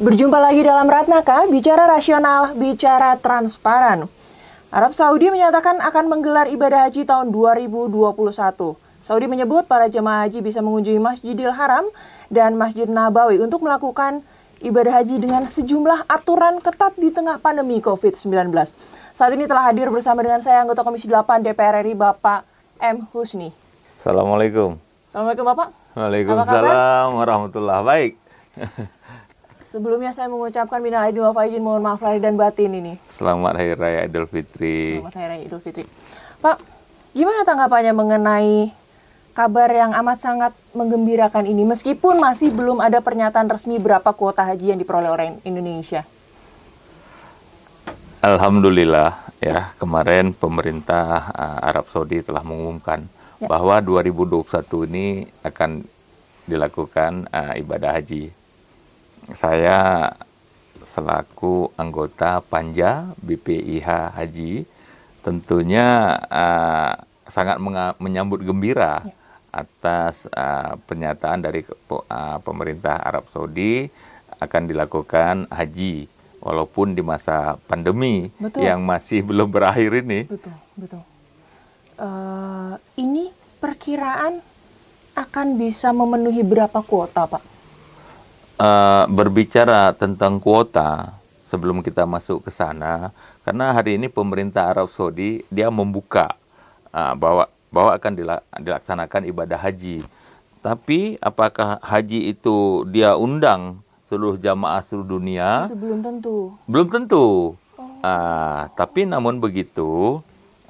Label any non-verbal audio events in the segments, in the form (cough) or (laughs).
Berjumpa lagi dalam Ratnaka, bicara rasional, bicara transparan. Arab Saudi menyatakan akan menggelar ibadah haji tahun 2021. Saudi menyebut para jemaah haji bisa mengunjungi Masjidil Haram dan Masjid Nabawi untuk melakukan ibadah haji dengan sejumlah aturan ketat di tengah pandemi COVID-19. Saat ini telah hadir bersama dengan saya anggota Komisi 8 DPR RI Bapak M. Husni. Assalamualaikum. Assalamualaikum Bapak. Waalaikumsalam warahmatullahi Baik. Sebelumnya saya mengucapkan minal aidin wal faizin, mohon maaf lahir dan batin ini. Selamat Hari Raya Idul Fitri. Selamat Hari Raya Idul Fitri. Pak, gimana tanggapannya mengenai kabar yang amat sangat menggembirakan ini meskipun masih belum ada pernyataan resmi berapa kuota haji yang diperoleh oleh Indonesia? Alhamdulillah ya kemarin pemerintah uh, Arab Saudi telah mengumumkan ya. bahwa 2021 ini akan dilakukan uh, ibadah haji saya selaku anggota Panja BPIH Haji tentunya uh, sangat menyambut gembira ya. atas uh, pernyataan dari uh, pemerintah Arab Saudi akan dilakukan haji walaupun di masa pandemi betul. yang masih belum berakhir ini. Betul, betul. Uh, ini perkiraan akan bisa memenuhi berapa kuota, Pak? Uh, berbicara tentang kuota sebelum kita masuk ke sana, karena hari ini pemerintah Arab Saudi dia membuka uh, bahwa bahwa akan dilaksanakan ibadah haji. Tapi apakah haji itu dia undang seluruh jamaah seluruh dunia? Itu belum tentu. Belum tentu. Oh. Uh, tapi namun begitu,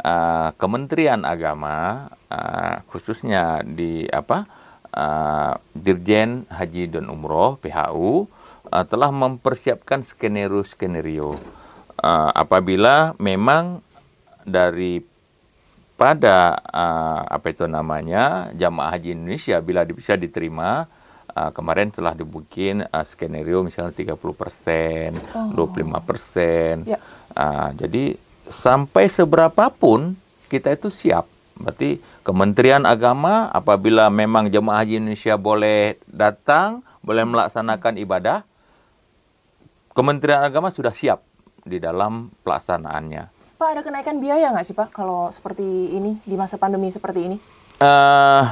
uh, Kementerian Agama uh, khususnya di apa? Uh, Dirjen Haji dan Umroh PHU uh, telah mempersiapkan skenario-skenario uh, apabila memang dari pada uh, apa itu namanya jamaah haji Indonesia bila bisa diterima uh, kemarin telah dibikin uh, skenario misalnya 30 persen, oh. 25 persen. Ya. Uh, jadi sampai seberapapun kita itu siap. Berarti Kementerian Agama apabila memang jemaah haji Indonesia boleh datang, boleh melaksanakan ibadah, Kementerian Agama sudah siap di dalam pelaksanaannya. Pak, ada kenaikan biaya nggak sih Pak kalau seperti ini, di masa pandemi seperti ini? Uh,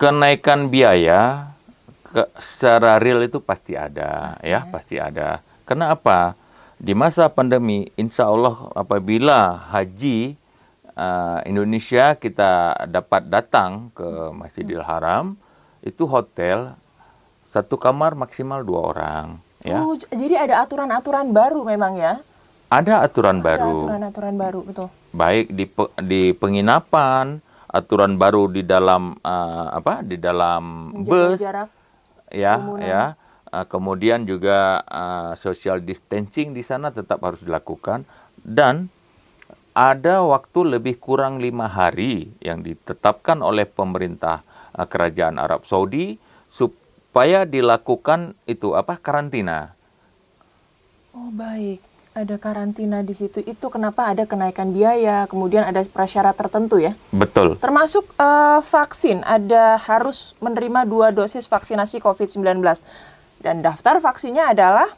kenaikan biaya ke, secara real itu pasti ada, pasti ya, ya, pasti ada. Kenapa? Di masa pandemi, insya Allah apabila haji uh, Indonesia kita dapat datang ke Masjidil Haram itu hotel satu kamar maksimal dua orang. Ya. Oh, jadi ada aturan-aturan baru memang ya? Ada aturan ada baru. Aturan-aturan baru, betul. Baik di pe, di penginapan, aturan baru di dalam uh, apa? Di dalam Menjaga bus. Jarak, ya, ya. Uh, kemudian juga uh, social distancing di sana tetap harus dilakukan dan ada waktu lebih kurang lima hari yang ditetapkan oleh pemerintah uh, kerajaan Arab Saudi supaya dilakukan itu apa karantina. Oh baik, ada karantina di situ. Itu kenapa ada kenaikan biaya, kemudian ada prasyarat tertentu ya? Betul. Termasuk uh, vaksin, ada harus menerima dua dosis vaksinasi COVID-19 dan daftar vaksinnya adalah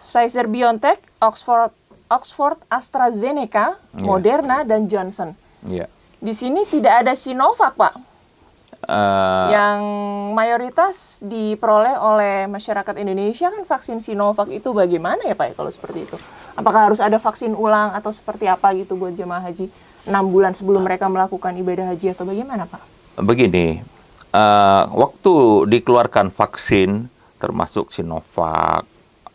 Pfizer BioNTech, Oxford Oxford, AstraZeneca, yeah. Moderna, dan Johnson. Yeah. Di sini tidak ada Sinovac, Pak. Uh, yang mayoritas diperoleh oleh masyarakat Indonesia kan vaksin Sinovac itu bagaimana ya Pak kalau seperti itu? Apakah harus ada vaksin ulang atau seperti apa gitu buat jemaah haji enam bulan sebelum mereka melakukan ibadah haji atau bagaimana Pak? Begini, uh, waktu dikeluarkan vaksin termasuk Sinovac,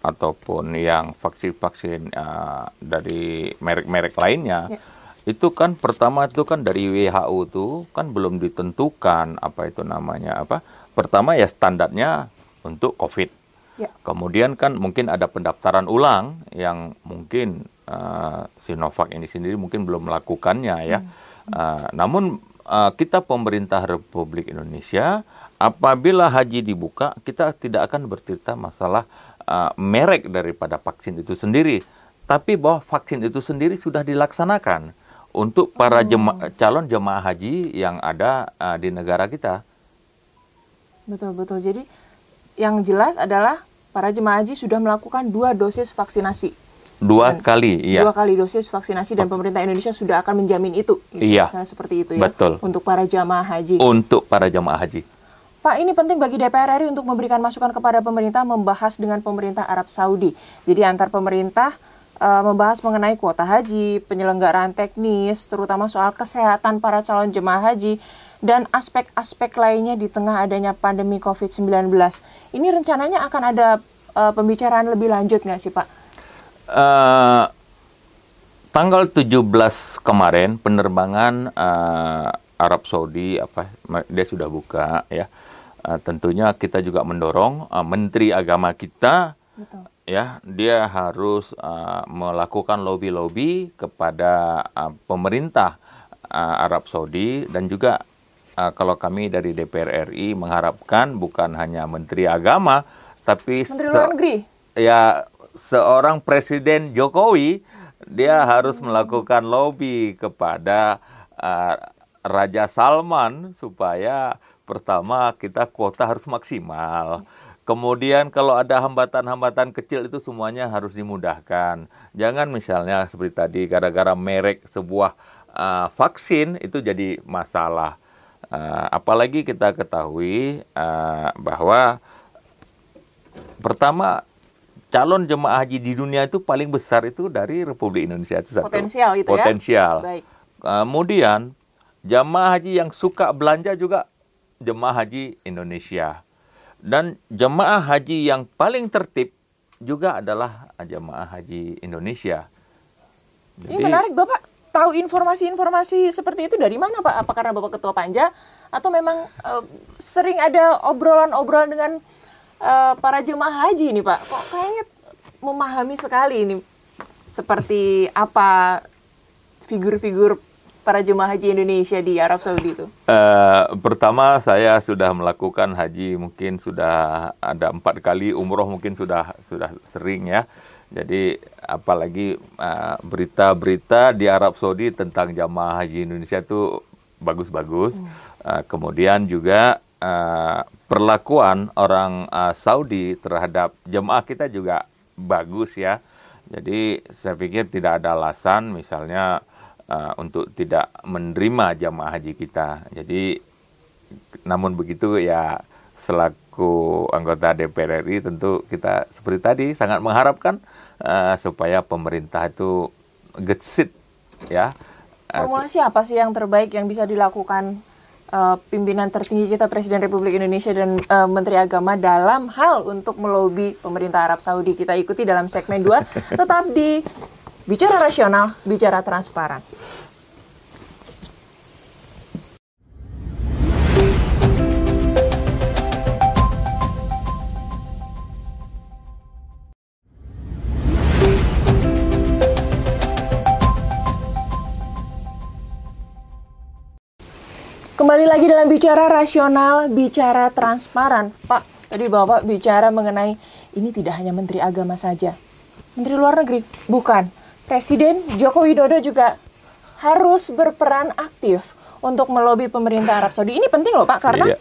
ataupun yang vaksin-vaksin uh, dari merek-merek lainnya ya. itu kan pertama itu kan dari WHO tuh kan belum ditentukan apa itu namanya apa pertama ya standarnya untuk COVID ya. kemudian kan mungkin ada pendaftaran ulang yang mungkin uh, Sinovac ini sendiri mungkin belum melakukannya ya hmm. uh, namun uh, kita pemerintah Republik Indonesia apabila haji dibuka kita tidak akan bercerita masalah uh, merek daripada vaksin itu sendiri, tapi bahwa vaksin itu sendiri sudah dilaksanakan untuk para oh. jema calon jemaah haji yang ada uh, di negara kita. Betul betul. Jadi yang jelas adalah para jemaah haji sudah melakukan dua dosis vaksinasi. Dua dan kali, iya. Dua kali dosis vaksinasi dan pemerintah Indonesia sudah akan menjamin itu. Gitu, iya. seperti itu ya. Betul. Untuk para jamaah haji. Untuk para jamaah haji. Pak, ini penting bagi DPR RI untuk memberikan masukan kepada pemerintah membahas dengan pemerintah Arab Saudi. Jadi antar pemerintah uh, membahas mengenai kuota haji, penyelenggaraan teknis, terutama soal kesehatan para calon jemaah haji, dan aspek-aspek lainnya di tengah adanya pandemi COVID-19. Ini rencananya akan ada uh, pembicaraan lebih lanjut nggak sih Pak? Uh, tanggal 17 kemarin penerbangan uh, Arab Saudi apa dia sudah buka ya uh, tentunya kita juga mendorong uh, Menteri Agama kita Betul. ya dia harus uh, melakukan lobby-lobby kepada uh, pemerintah uh, Arab Saudi dan juga uh, kalau kami dari DPR RI mengharapkan bukan hanya Menteri Agama tapi Menteri Luar Negeri ya seorang Presiden Jokowi dia harus melakukan lobby kepada uh, Raja Salman supaya Pertama, kita kuota harus maksimal. Kemudian kalau ada hambatan-hambatan kecil itu semuanya harus dimudahkan. Jangan misalnya seperti tadi gara-gara merek sebuah uh, vaksin itu jadi masalah. Uh, apalagi kita ketahui uh, bahwa pertama calon jemaah haji di dunia itu paling besar itu dari Republik Indonesia itu satu. Potensial itu ya. Potensial. Kemudian jemaah haji yang suka belanja juga jemaah haji Indonesia. Dan jemaah haji yang paling tertib juga adalah jemaah haji Indonesia. Jadi, Ini menarik, Bapak tahu informasi-informasi seperti itu dari mana, Pak? Apa karena Bapak Ketua Panja atau memang uh, sering ada obrolan-obrolan dengan uh, para jemaah haji ini, Pak? Kok kayaknya memahami sekali ini seperti apa figur-figur para jemaah haji Indonesia di Arab Saudi itu? Uh, pertama saya sudah melakukan haji mungkin sudah ada empat kali, umroh mungkin sudah sudah sering ya. Jadi apalagi berita eh, berita-berita di Arab Saudi tentang jamaah haji Indonesia itu bagus-bagus. Hmm. Uh, kemudian juga uh, perlakuan orang uh, Saudi terhadap jemaah kita juga bagus ya. Jadi saya pikir tidak ada alasan misalnya uh, untuk tidak menerima jamaah haji kita. Jadi namun begitu ya selaku anggota DPR RI tentu kita seperti tadi sangat mengharapkan uh, supaya pemerintah itu getsit ya. Formulasi apa sih yang terbaik yang bisa dilakukan uh, pimpinan tertinggi kita Presiden Republik Indonesia dan uh, Menteri Agama dalam hal untuk melobi pemerintah Arab Saudi. Kita ikuti dalam segmen 2 (laughs) tetap di Bicara rasional, bicara transparan. Kembali lagi dalam bicara rasional, bicara transparan. Pak, tadi Bapak bicara mengenai ini tidak hanya Menteri Agama saja. Menteri Luar Negeri, bukan. Presiden Joko Widodo juga harus berperan aktif untuk melobi pemerintah Arab Saudi. Ini penting loh Pak, karena iya.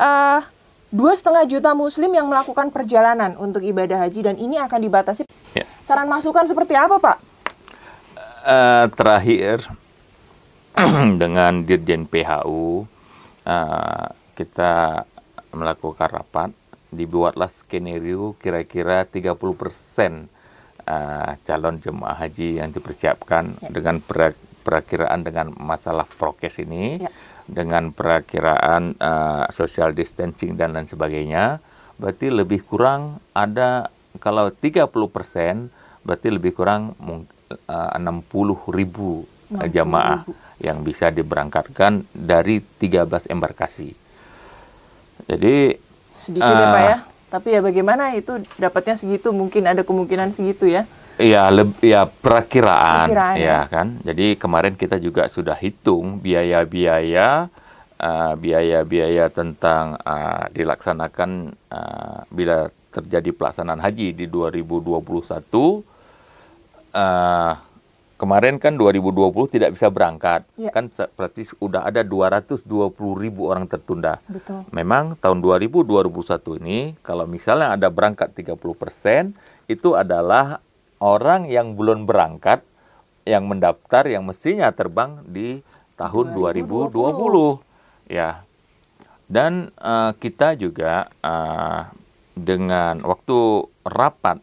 uh, dua setengah juta Muslim yang melakukan perjalanan untuk ibadah haji dan ini akan dibatasi. Ya. Saran masukan seperti apa Pak? Uh, terakhir (clears throat) dengan Dirjen PHU uh, kita melakukan rapat, dibuatlah skenario kira-kira 30 persen uh, calon jemaah haji yang dipersiapkan ya. dengan per perakiraan dengan masalah prokes ini, ya. dengan perakiraan uh, social distancing dan lain sebagainya, berarti lebih kurang ada kalau 30 persen berarti lebih kurang uh, 60 ribu 60 jamaah yang bisa diberangkatkan dari 13 embarkasi. Jadi sedikit uh, ya Pak ya tapi ya bagaimana itu dapatnya segitu? Mungkin ada kemungkinan segitu ya? Iya, ya perakiraan, perakiraan ya, ya kan. Jadi kemarin kita juga sudah hitung biaya-biaya uh, biaya-biaya tentang uh, dilaksanakan uh, bila terjadi pelaksanaan haji di 2021 uh, kemarin kan 2020 tidak bisa berangkat, Ya. kan berarti sudah ada 220 ribu orang tertunda. Betul. Memang tahun 2000-2021 ini kalau misalnya ada berangkat 30% itu adalah orang yang belum berangkat yang mendaftar yang mestinya terbang di tahun 2020, 2020. ya. Dan eh, kita juga eh, dengan waktu rapat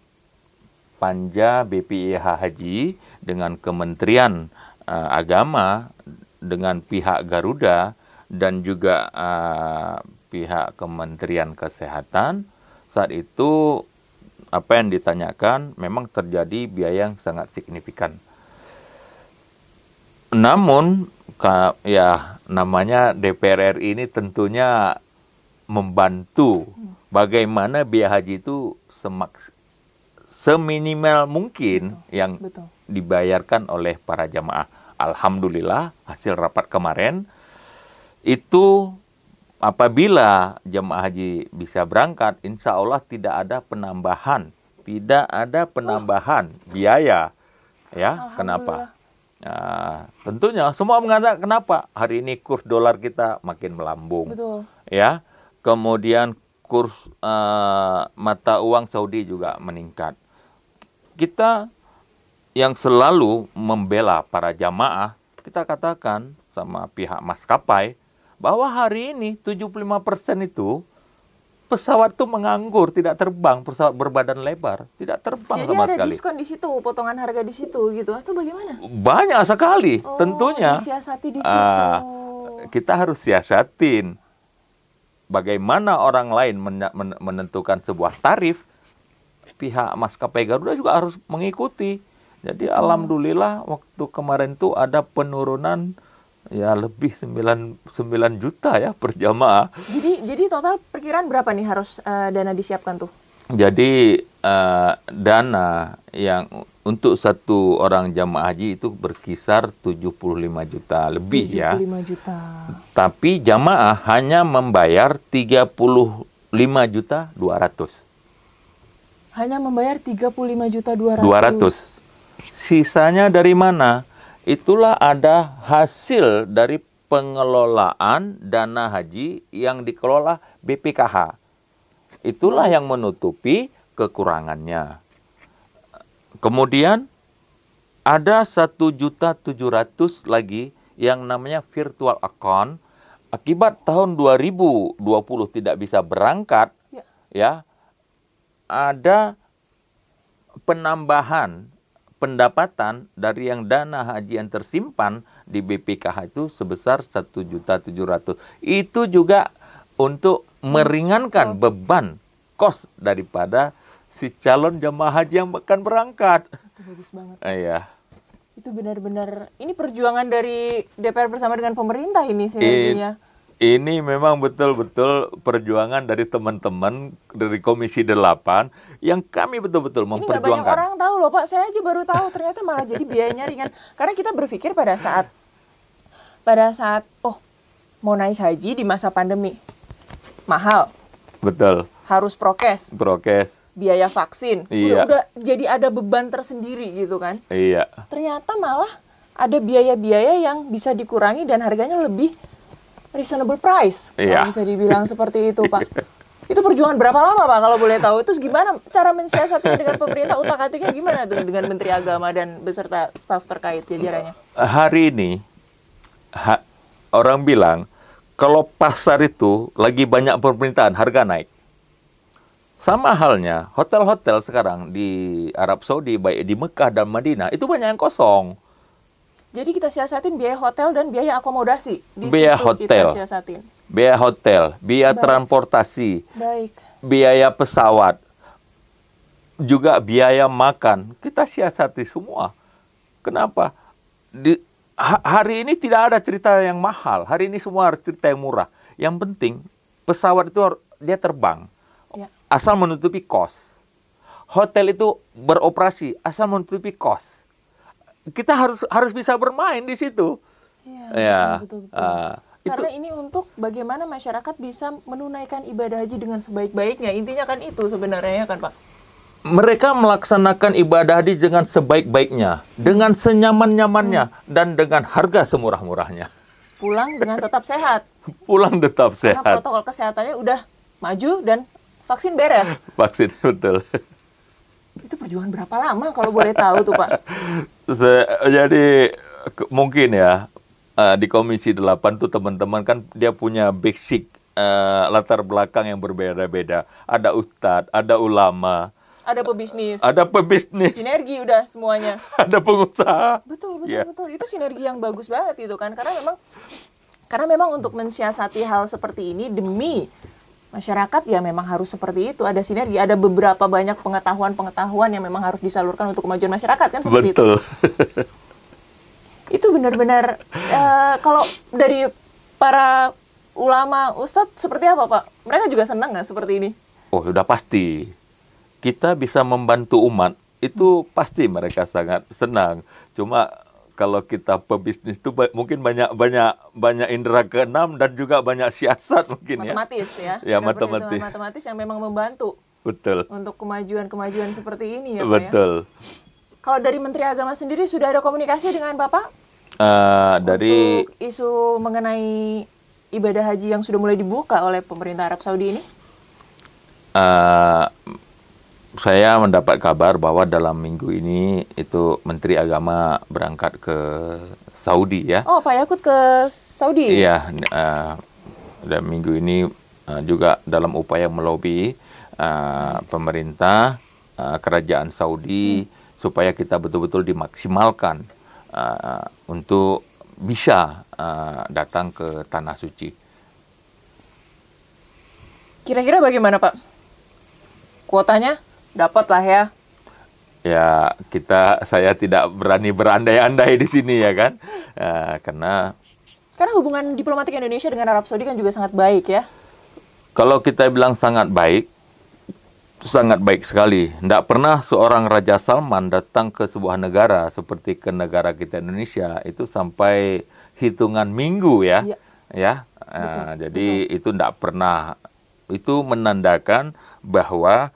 panja BPIH Haji dengan Kementerian eh, Agama dengan pihak Garuda dan juga eh, pihak Kementerian Kesehatan saat itu apa yang ditanyakan memang terjadi biaya yang sangat signifikan. Namun ya namanya DPR RI ini tentunya membantu bagaimana biaya haji itu semaks seminimal mungkin yang Betul. dibayarkan oleh para jamaah. Alhamdulillah hasil rapat kemarin itu apabila jemaah haji bisa berangkat, insya Allah tidak ada penambahan, tidak ada penambahan biaya, ya. Kenapa? Nah, tentunya semua mengatakan kenapa hari ini kurs dolar kita makin melambung, Betul. ya. Kemudian kurs eh, mata uang Saudi juga meningkat. Kita yang selalu membela para jamaah, kita katakan sama pihak maskapai bahwa hari ini 75% itu pesawat itu menganggur, tidak terbang, pesawat berbadan lebar, tidak terbang Jadi sama ada sekali. diskon di situ, potongan harga di situ gitu atau bagaimana? Banyak sekali, Oh, tentunya. disiasati di situ. Ah, kita harus siasatin bagaimana orang lain men- men- menentukan sebuah tarif pihak maskapai Garuda juga harus mengikuti jadi alhamdulillah waktu kemarin tuh ada penurunan ya lebih 9, 9 juta ya per jamaah Jadi jadi total perkiraan berapa nih harus eh, dana disiapkan tuh? jadi eh, dana yang untuk satu orang jamaah haji itu berkisar 75 juta lebih ya 75 juta. tapi jamaah hanya membayar 35 juta 200. Hanya membayar 35 juta 200. 200. Sisanya dari mana? Itulah ada hasil dari pengelolaan dana haji yang dikelola BPKH. Itulah yang menutupi kekurangannya. Kemudian ada 1.700 lagi yang namanya virtual account akibat tahun 2020 tidak bisa berangkat Ya. ya ada penambahan pendapatan dari yang dana haji yang tersimpan di BPKH itu sebesar 1.700. Itu juga untuk meringankan beban kos daripada si calon jamaah haji yang akan berangkat. Itu bagus banget. Eh, Iya. Itu benar-benar ini perjuangan dari DPR bersama dengan pemerintah ini In- sinerginya. Ini memang betul-betul perjuangan dari teman-teman dari Komisi 8 yang kami betul-betul Ini nggak banyak memperjuangkan. orang tahu loh Pak. Saya aja baru tahu ternyata malah jadi biayanya ringan. Karena kita berpikir pada saat pada saat oh mau naik haji di masa pandemi mahal, Betul. harus prokes, Prokes. biaya vaksin, Iya. udah, udah jadi ada beban tersendiri gitu kan. Iya. Ternyata malah ada biaya-biaya yang bisa dikurangi dan harganya lebih reasonable price. Iya. Kalau bisa dibilang (laughs) seperti itu, Pak. Itu perjuangan berapa lama, Pak, kalau boleh tahu? Terus gimana cara mensiasatinya dengan pemerintah? Utak-atiknya gimana tuh dengan Menteri Agama dan beserta staf terkait jajarannya? Hari ini ha- orang bilang kalau pasar itu lagi banyak permintaan harga naik. Sama halnya hotel-hotel sekarang di Arab Saudi baik di Mekah dan Madinah itu banyak yang kosong. Jadi kita siasatin biaya hotel dan biaya akomodasi. Di Biaya situ hotel. kita siasatin. Biaya hotel, biaya Baik. transportasi, Baik. biaya pesawat, juga biaya makan. Kita siasati semua. Kenapa? Di, ha- hari ini tidak ada cerita yang mahal. Hari ini semua harus cerita yang murah. Yang penting pesawat itu dia terbang Ya. asal menutupi kos. Hotel itu beroperasi asal menutupi kos. Kita harus harus bisa bermain di situ. Iya, Ya, betul, betul. itu Karena ini untuk bagaimana masyarakat bisa menunaikan ibadah haji dengan sebaik-baiknya. Intinya kan itu sebenarnya ya kan Pak? mereka melaksanakan ibadah haji dengan sebaik-baiknya, dengan senyaman-nyamannya, dan dengan harga semurah-murahnya. Pulang dengan tetap sehat. (laughs) Pulang tetap Karena sehat. protokol kesehatannya udah maju dan vaksin beres. (laughs) Vaksin betul. Itu perjuangan berapa lama kalau boleh tahu tuh Pak? (laughs) Se- Jadi mungkin ya eh, di Komisi 8 tuh teman-teman kan dia punya basic eh, latar belakang yang berbeda-beda. Ada ustadz, ada ulama, Ada pebisnis, ada pebisnis, sinergi udah semuanya. (laughs) ada pengusaha. Betul, betul, Iya. betul. Itu sinergi yang bagus banget itu kan. Karena memang karena memang untuk mensiasati hal seperti ini demi masyarakat ya memang harus seperti itu. Ada sinergi, ada beberapa banyak pengetahuan-pengetahuan yang memang harus disalurkan untuk kemajuan masyarakat kan seperti itu. Betul. (laughs) Itu benar-benar eh, kalau dari para ulama ustadz seperti apa Pak? Mereka juga senang nggak seperti ini? Oh, sudah pasti. Kita bisa membantu umat, itu pasti mereka sangat senang. Cuma kalau kita pebisnis itu mungkin banyak banyak banyak indera keenam dan juga banyak siasat mungkin ya. Matematis ya. Ya, Ada matematis. matematis yang memang membantu Betul. untuk kemajuan-kemajuan seperti ini ya Pak ya. Betul. Kalau dari Menteri Agama sendiri sudah ada komunikasi dengan Bapak Eh, dari untuk isu mengenai ibadah haji yang sudah mulai dibuka oleh pemerintah Arab Saudi ini? eh, saya mendapat kabar bahwa dalam minggu ini itu Menteri Agama berangkat ke Saudi ya. Oh, Pak Yakut ke Saudi. Iya, eh, dan minggu ini eh, juga dalam upaya melobi eh, pemerintah eh, kerajaan Saudi supaya kita betul-betul dimaksimalkan eh, untuk bisa eh, datang ke tanah suci. Kira-kira bagaimana, Pak? Kuotanya dapat lah ya. Ya kita saya tidak berani berandai-andai di sini ya kan, Eh, karena Karena hubungan diplomatik Indonesia dengan Arab Saudi kan juga sangat baik ya. Kalau kita bilang sangat baik, sangat baik sekali. Tidak pernah seorang Raja Salman datang ke sebuah negara seperti ke negara kita Indonesia itu sampai hitungan minggu ya, Iya. ya. Eh, jadi itu tidak pernah. Itu menandakan bahwa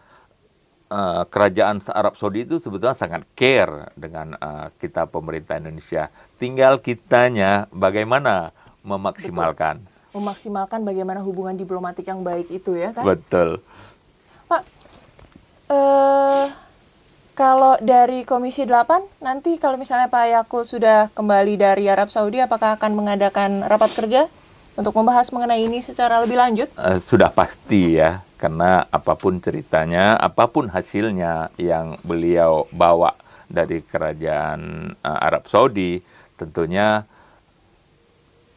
eh, kerajaan Arab Saudi itu sebetulnya sangat care dengan eh, kita pemerintah Indonesia. Tinggal kitanya bagaimana memaksimalkan. Memaksimalkan bagaimana hubungan diplomatik yang baik itu ya kan. Betul. Pak, eh kalau dari Komisi 8 nanti kalau misalnya Pak Yakut sudah kembali dari Arab Saudi apakah akan mengadakan rapat kerja untuk membahas mengenai ini secara lebih lanjut? Eh, sudah pasti ya, karena apa pun ceritanya, apa pun hasilnya yang beliau bawa dari kerajaan eh, Arab Saudi, tentunya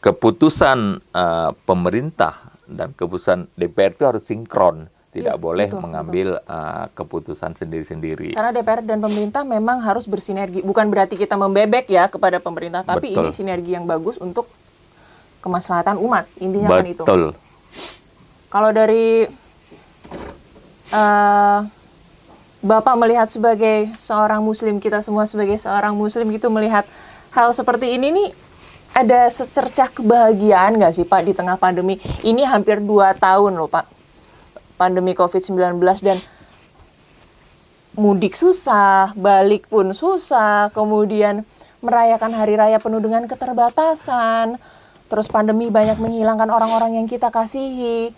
keputusan eh, pemerintah dan keputusan DPR itu harus sinkron, tidak Iya, boleh betul, mengambil eh, keputusan sendiri-sendiri. Karena DPR dan pemerintah memang harus bersinergi. Bukan berarti kita membebek ya kepada pemerintah, tapi Betul. ini sinergi yang bagus untuk kemaslahatan umat. Intinya kan itu. Betul. Kalau dari eh, Bapak melihat sebagai seorang Muslim, kita semua sebagai seorang Muslim gitu melihat hal seperti ini nih, ada secercah kebahagiaan nggak sih Pak di tengah pandemi? Ini hampir dua tahun loh Pak, pandemi COVID-19 dan mudik susah, balik pun susah, kemudian merayakan hari raya penuh dengan keterbatasan, terus pandemi banyak menghilangkan orang-orang yang kita kasihi,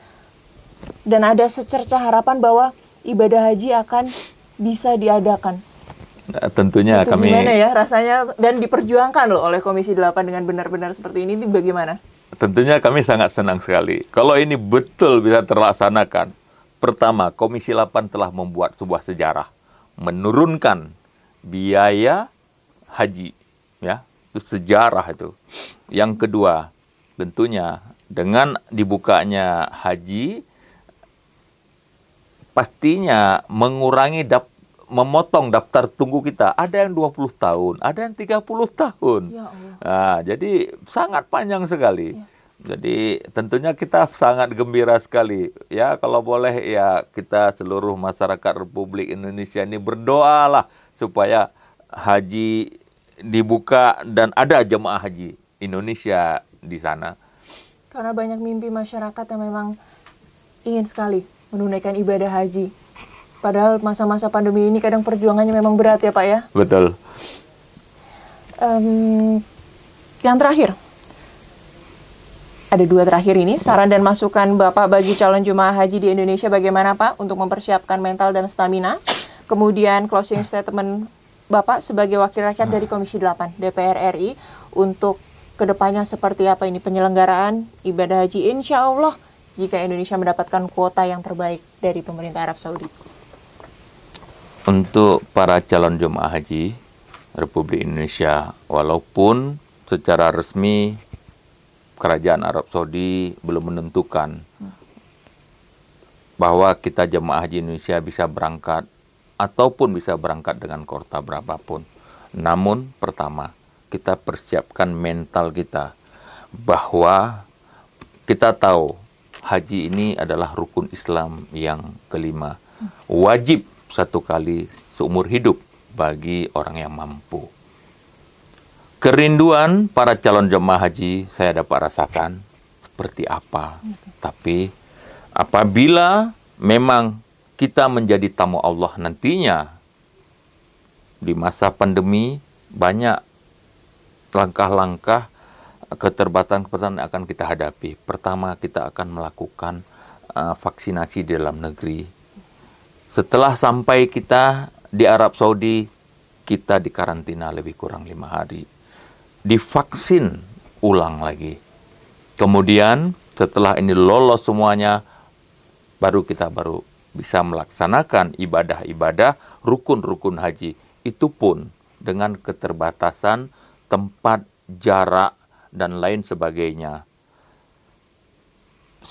dan ada secerca harapan bahwa ibadah haji akan bisa diadakan. Nah, tentunya Itu kami gimana ya rasanya dan diperjuangkan loh oleh Komisi 8 dengan benar-benar seperti ini, itu bagaimana? Tentunya kami sangat senang sekali. Kalau ini betul bisa terlaksanakan. Pertama, Komisi 8 telah membuat sebuah sejarah. Menurunkan biaya haji. ya Itu sejarah itu. Yang kedua, tentunya dengan dibukanya haji, pastinya mengurangi dap, memotong daftar tunggu kita. Ada yang 20 tahun, ada yang 30 tahun. Ya Allah. Nah, jadi sangat panjang sekali. Jadi tentunya kita sangat gembira sekali. Ya kalau boleh ya kita seluruh masyarakat Republik Indonesia ini berdoalah supaya haji dibuka dan ada jemaah haji Indonesia di sana. Karena banyak mimpi masyarakat yang memang ingin sekali menunaikan ibadah haji. Padahal masa-masa pandemi ini kadang perjuangannya memang berat ya Pak ya. Betul. Um, yang terakhir, ada dua terakhir ini, saran dan masukan Bapak bagi calon jemaah haji di Indonesia bagaimana Pak untuk mempersiapkan mental dan stamina. Kemudian closing statement Bapak sebagai wakil rakyat dari Komisi 8 DPR RI untuk ke depannya seperti apa ini penyelenggaraan ibadah haji insya Allah jika Indonesia mendapatkan kuota yang terbaik dari pemerintah Arab Saudi. Untuk para calon jemaah haji Republik Indonesia, walaupun secara resmi kerajaan Arab Saudi belum menentukan bahwa kita jemaah haji Indonesia bisa berangkat ataupun bisa berangkat dengan kota berapapun. Namun pertama, kita persiapkan mental kita bahwa kita tahu haji ini adalah rukun Islam yang kelima. Wajib satu kali seumur hidup bagi orang yang mampu. Kerinduan para calon jemaah haji saya dapat rasakan seperti apa. Tapi apabila memang kita menjadi tamu Allah nantinya di masa pandemi banyak langkah-langkah keterbatasan-keterbatasan yang akan kita hadapi. Pertama, kita akan melakukan uh, vaksinasi di dalam negeri setelah sampai kita di Arab Saudi, kita dikarantina lebih kurang lima hari. Divaksin ulang lagi. Kemudian setelah ini lolos semuanya, baru kita baru bisa melaksanakan ibadah-ibadah rukun-rukun haji. Itu pun dengan keterbatasan tempat, jarak, dan lain sebagainya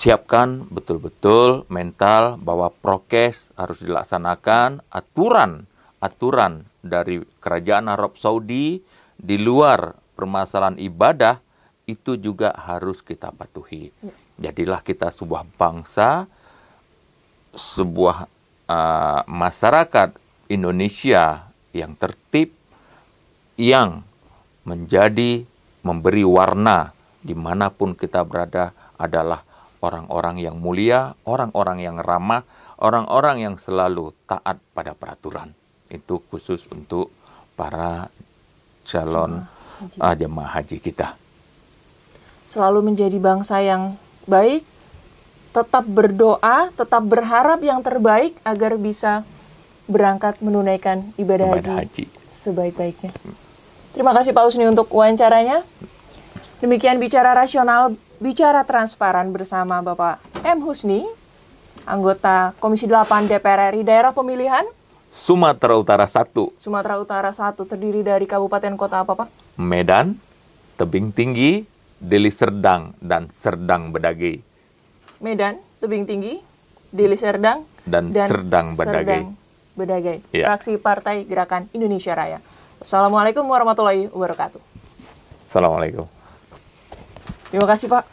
siapkan betul-betul mental bahwa prokes harus dilaksanakan, aturan aturan dari kerajaan Arab Saudi di luar permasalahan ibadah itu juga harus kita patuhi. Jadilah kita sebuah bangsa, sebuah uh, masyarakat Indonesia yang tertib, yang menjadi memberi warna di mana pun kita berada adalah orang-orang yang mulia, orang-orang yang ramah, orang-orang yang selalu taat pada peraturan. Itu khusus untuk para calon jemaah haji, uh, jemaah haji kita. Selalu menjadi bangsa yang baik, tetap berdoa, tetap berharap yang terbaik agar bisa berangkat menunaikan ibadah, ibadah haji, haji sebaik-baiknya. Terima kasih Pak Usni untuk wawancaranya. Demikian bicara rasional bicara transparan bersama Bapak M. Husni, anggota Komisi 8 DPR RI Daerah Pemilihan Sumatera Utara 1. Sumatera Utara 1 terdiri dari kabupaten kota apa, Pak? Medan, Tebing Tinggi, Deli Serdang, dan Serdang Bedage. Medan, Tebing Tinggi, Deli Serdang, dan, dan Serdang Bedage. Serdang Bedage. Ya. Fraksi Partai Gerakan Indonesia Raya. Assalamualaikum warahmatullahi wabarakatuh. Assalamualaikum. Terima kasih Pak.